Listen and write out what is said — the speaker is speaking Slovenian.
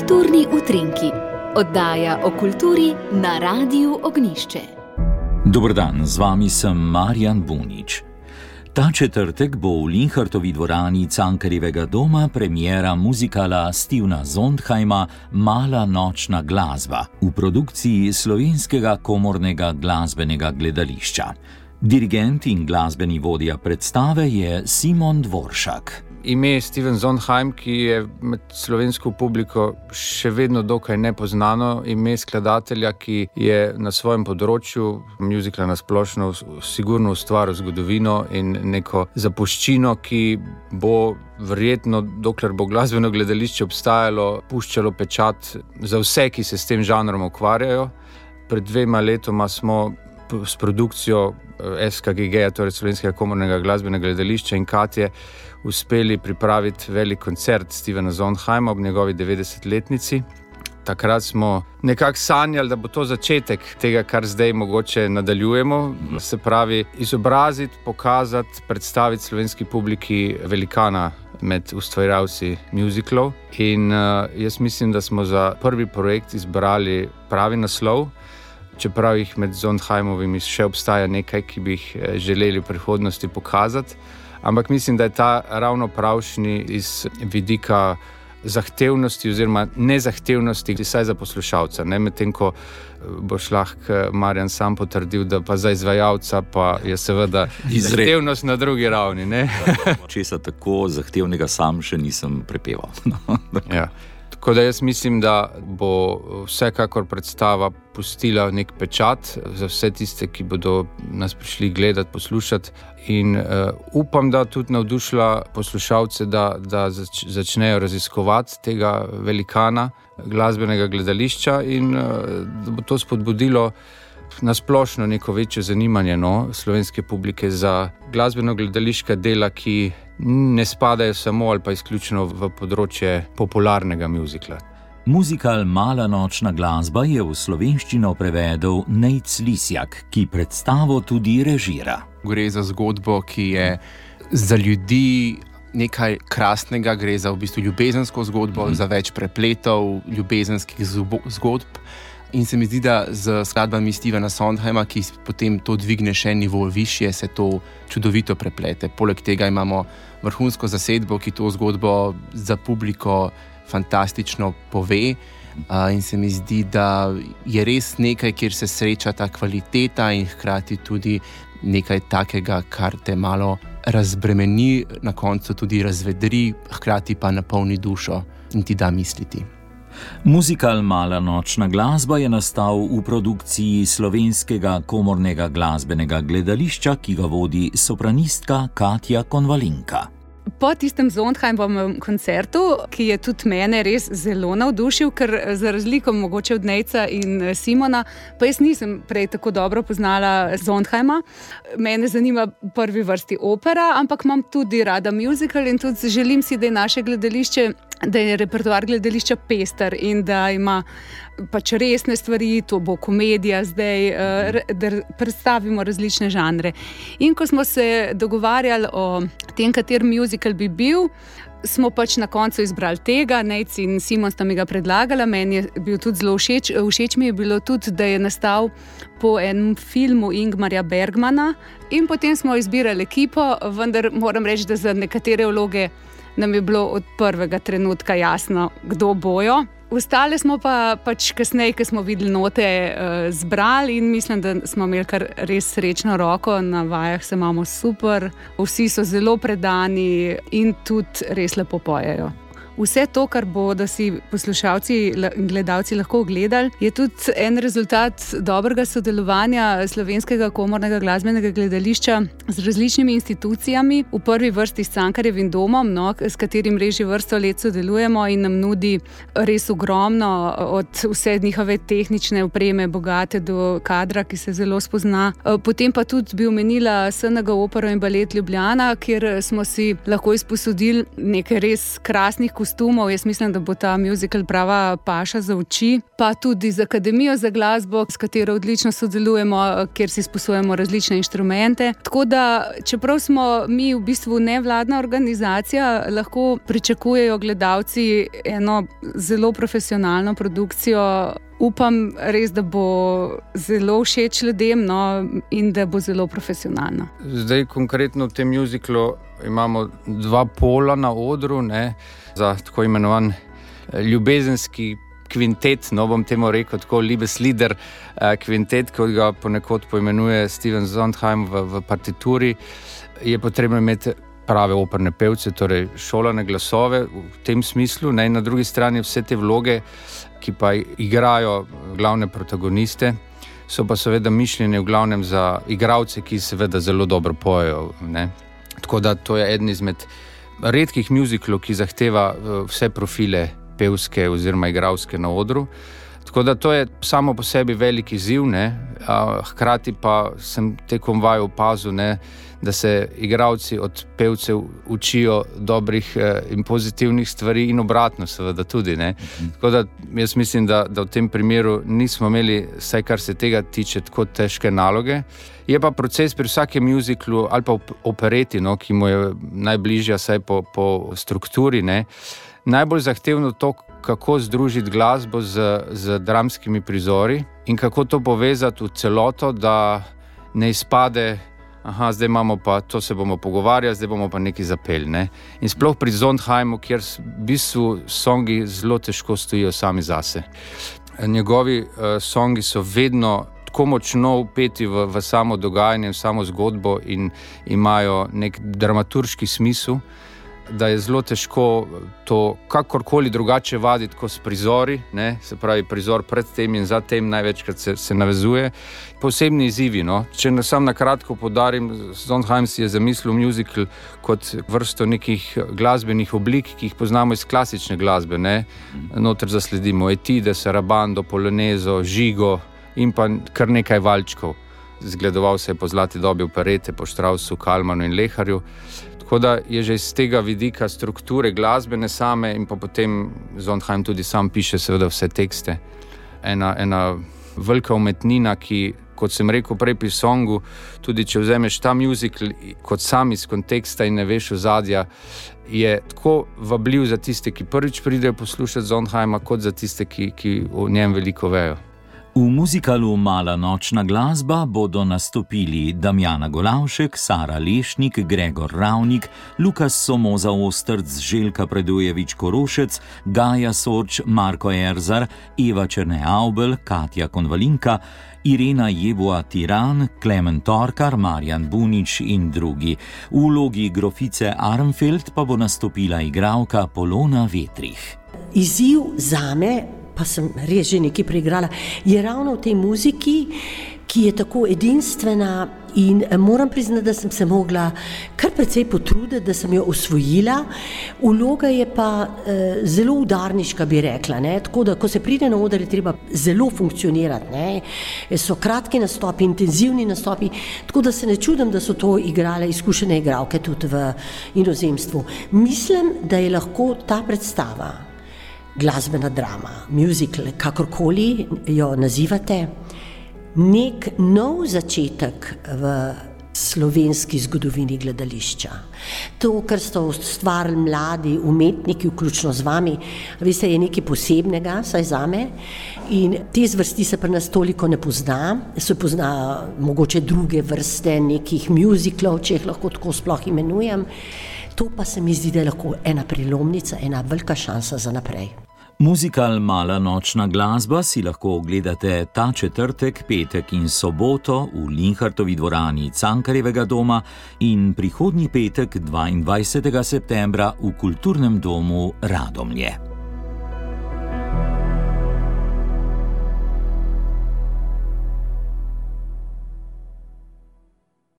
Kulturni utrinki, oddaja o kulturi na Radiu Ognišče. Dobrodan, z vami sem Marjan Bunič. Ta četrtek bo v Linhartovi dvorani Cankarjevega doma premjera muzikala Stevena Zondheima Mala nočna glasba v produkciji slovenskega komornega glasbenega gledališča. Dirigent in glasbeni vodja predstave je Simon Dvoršak ime Steven Zonheim, ki je med slovensko publiko še vedno dokaj nepoznano, ime skladatelja, ki je na svojem področju, muzikla na splošno, sigurno ustvaril zgodovino in neko zapuščino, ki bo verjetno, dokler bo glasbeno gledališče obstajalo, puščalo pečat za vse, ki se s tem žanrom ukvarjajo. Pred dvema letoma smo s produkcijo eh, SKG, torej Slovenskega komornega glasbenega gledališča in Katje, uspeli pripraviti velik koncert Stevena Zonheima ob njegovi 90-letnici. Takrat smo nekako sanjali, da bo to začetek tega, kar zdaj mogoče nadaljujemo. Se pravi, izobraziti, pokazati, predstaviti slovenski publiki velikana med ustvarjalci muziklov. In uh, jaz mislim, da smo za prvi projekt izbrali pravi naslov čeprav jih med Zondheimovimi še obstaja nekaj, ki bi jih eh, želeli v prihodnosti pokazati. Ampak mislim, da je ta ravno pravšnji iz vidika zahtevnosti, oziroma nezahtevnosti, vsaj za poslušalca. Ne? Medtem ko eh, boš lahko eh, Marjan sam potrdil, da pa za izvajalca pa je seveda zahtevnost na drugi ravni. Če se tako zahtevnega sam še nisem prepeval. ja. Tako da jaz mislim, da bo vsekakor predstava pustila nek pečat za vse tiste, ki bodo nas prišli gledati, poslušati. In uh, upam, da tudi navdušila poslušalce, da, da zač, začnejo raziskovati tega velikana glasbenega gledališča in uh, da bo to spodbudilo na splošno neko večje zanimanje no, slovenske publike za glasbeno gledališka dela, ki ne spadajo samo ali pa izključno v področje popularnega muzikla. Muzikal Mala nočna glasba je v slovenščino prevedel Nec Lisjak, ki predstavo tudi režira. Gre za zgodbo, ki je za ljudi nekaj krasnega, gre za v bistvu ljubezensko zgodbo, mm. za več prepletov ljubezenskih zgodb. In se mi zdi, da z skladbami Stevena Sondheima, ki potem to dvigne še nivo više, se to čudovito preplete. Poleg tega imamo vrhunsko zasedbo, ki to zgodbo za publiko fantastično pove. Uh, in se mi zdi, da je res nekaj, kjer se sreča ta kvaliteta in hkrati tudi nekaj takega, kar te malo razbremeni, na koncu tudi razvedri, hkrati pa napolni dušo in ti da misliti. Muzikal Mala nočna glasba je nastal v produkciji slovenskega komornega glasbenega gledališča, ki ga vodi sopranistka Katja Konvalinka. Po tistem Zondheimovem koncertu, ki je tudi mene res zelo navdušil, ker za razliko mogoče od Neca in Simona, pa jaz nisem prej tako dobro poznala Zondheima. Mene zanima prvi vrsti opera, ampak imam tudi rada muzikal in tudi želim si, da je naše gledališče da je repertoar gledališča pester in da ima pač resne stvari, to bo komedija zdaj, eh, da predstavimo različne žanre. In ko smo se dogovarjali o tem, kater muzikal bi bil. Smo pač na koncu izbrali tega, Nec in Simon sta mi ga predlagala. Meni je bil tudi zelo všeč. Všeč mi je bilo tudi, da je nastal po enem filmu Ingmarja Bergmana. In potem smo izbirali ekipo, vendar moram reči, da za nekatere vloge nam je bilo od prvega trenutka jasno, kdo bojo. Ostale smo pa pač kasneje, ko smo videli note, uh, zbrali in mislim, da smo imeli kar res srečno roko, na vajah se imamo super, vsi so zelo predani in tudi res lepo pojejo. Vse to, kar bodo si poslušalci in gledalci lahko ogledali, je tudi en rezultat dobrega sodelovanja slovenskega komornega glasbenega gledališča z različnimi institucijami, v prvi vrsti s Cankarjevim domom, no, s katerim reži vrsto let sodelujemo in nam nudi res ogromno, od vse njihove tehnične opreme, bogate do kadra, ki se zelo spozna. Potem pa tudi bi omenila SNG opero in balet Ljubljana, kjer smo si lahko izposodili nekaj res krasnih kosov kostumov. Jaz mislim, da bo ta muzikal prava paša za oči, pa tudi z Akademijo za glasbo, s katero odlično sodelujemo, kjer si sposojamo različne inštrumente. Tako da, čeprav smo mi v bistvu nevladna organizacija, lahko pričakujejo gledalci eno zelo profesionalno produkcijo upam res, da bo zelo všeč ljudem no, in da bo zelo profesionalno. Zdaj, konkretno v tem muziklu imamo dva pola na odru ne, za tako imenovan eh, ljubezenski. Kvintet, no bom temu rekel, tako Libes Lider, uh, kvintet, kot ga ponekod poimenuje Steven Zondheim v, v partituri, je potrebno imeti prave operne pevce, torej šolane glasove v tem smislu, ne, na drugi strani vse te vloge, ki pa igrajo glavne protagoniste, so pa seveda mišljene v glavnem za igralce, ki seveda zelo dobro pojejo. Ne. Tako da to je eden izmed redkih muziklov, ki zahteva eh, vse profile pevske oziroma igralske na odru. Tako da to je samo po sebi velik izziv, ne? hkrati pa sem tekom vaju opazil, ne, da se igravci od pevcev učijo dobrih eh, in pozitivnih stvari, in obratno, seveda tudi. Ne? Tako da jaz mislim, da, da v tem primeru nismo imeli, vsaj kar se tega tiče, tako težke naloge. Je pa proces pri vsakem muziklu ali pa opereti, no, ki mu je najbližja, vsaj po, po strukturi. Ne? Najbolj zahtevno to, kako združiti glasbo z, z dramskimi prizori in kako to povezati v celoto, da ne izpade, da zdaj imamo pa to, se bomo pogovarjali, zdaj bomo pa nekaj zapeljali. Ne? In sploh pri Zondheimu, kjer v bistvu songi zelo težko stojijo sami zase. Njegovi uh, songi so vedno. Tako močno upeti v, v samo dogajanje, v samo zgodbo, in imajo nek dramaturški smisel, da je zelo težko to kakorkoli drugače vaditi kot s prizori, ne? se pravi, prizor pred tem in za tem največkrat se, se navezuje. Posebni izzivi. No? Če na sam na kratko podarim, Zonheim si je zamislil muzikal kot vrsto nekih glasbenih oblik, ki jih poznamo iz klasične glasbe. Ne? Noter zasledimo etide, sarabando, polonezo, žigo in pa kar nekaj valčkov. Zgledoval se je po zlati dobi operete, po Štrausu, Kalmanu in Leharju. Tako da je že iz tega vidika strukture glasbene same in pa potem Zondheim tudi sam piše, seveda, vse tekste. Ena, ena velika umetnina, ki, kot sem rekel prej pri songu, tudi če vzameš ta muzikal kot sam iz konteksta in ne veš ozadja, je tako vabljiv za tiste, ki prvič pridejo poslušati Zondheima, kot za tiste, ki, ki o njem veliko vejo. V muzikalu Mala nočna glasba bodo nastopili Damjana Golavšek, Sara Lešnik, Gregor Ravnik, Lukas Somoza Ostrc, Željka Predujevič Korošec, Gaja Sorč, Marko Erzar, Eva Črne Aubel, Katja Konvalinka, Irena Jeboa Tiran, Klemen Torkar, Marjan Bunič in drugi. V vlogi grofice Armfeld pa bo nastopila igralka Polona Vetrih. Izziv za me pa sem res že nekaj preigrala, je ravno v tej muziki, ki je tako edinstvena. In eh, moram priznati, da sem se mogla kar precej potruditi, da sem jo osvojila. Uloga je pa e, zelo udarniška, bi rekla. Ne? Tako da, ko se pride na oder, je treba zelo funkcionirati. Ne? So kratki nastopi, intenzivni nastopi. Tako da se ne čudim, da so to igrale izkušene igralke tudi v inozemstvu. Mislim, da je lahko ta predstava glasbena drama, musical, kakorkoli jo nazivate, nek nov začetek v slovenski zgodovini gledališča. To, kar so ustvarili mladi umetniki, vključno z vami, veste, je nekaj posebnega, saj za me. In te zvrsti se pri nas toliko ne pozna, se pozna mogoče druge vrste nekih muziklov, če jih lahko tako sploh imenujem. To pa se mi zdi, da je lahko ena prelomnica, ena velika šansa za naprej. Muzikal Mala nočna glasba si lahko ogledate ta četrtek, petek in soboto v Linhartovi dvorani Cankarjevega doma in prihodnji petek 22. septembra v kulturnem domu Radomlje.